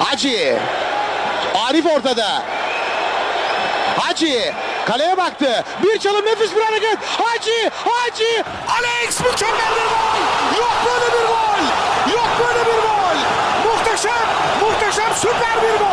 Hacı. Arif ortada. Hacı kaleye baktı. Bir çalım nefis bir hareket. Hacı, Hacı. Alex mükemmel bir gol. Yok böyle bir gol. Yok böyle bir gol. Muhteşem, muhteşem süper bir gol.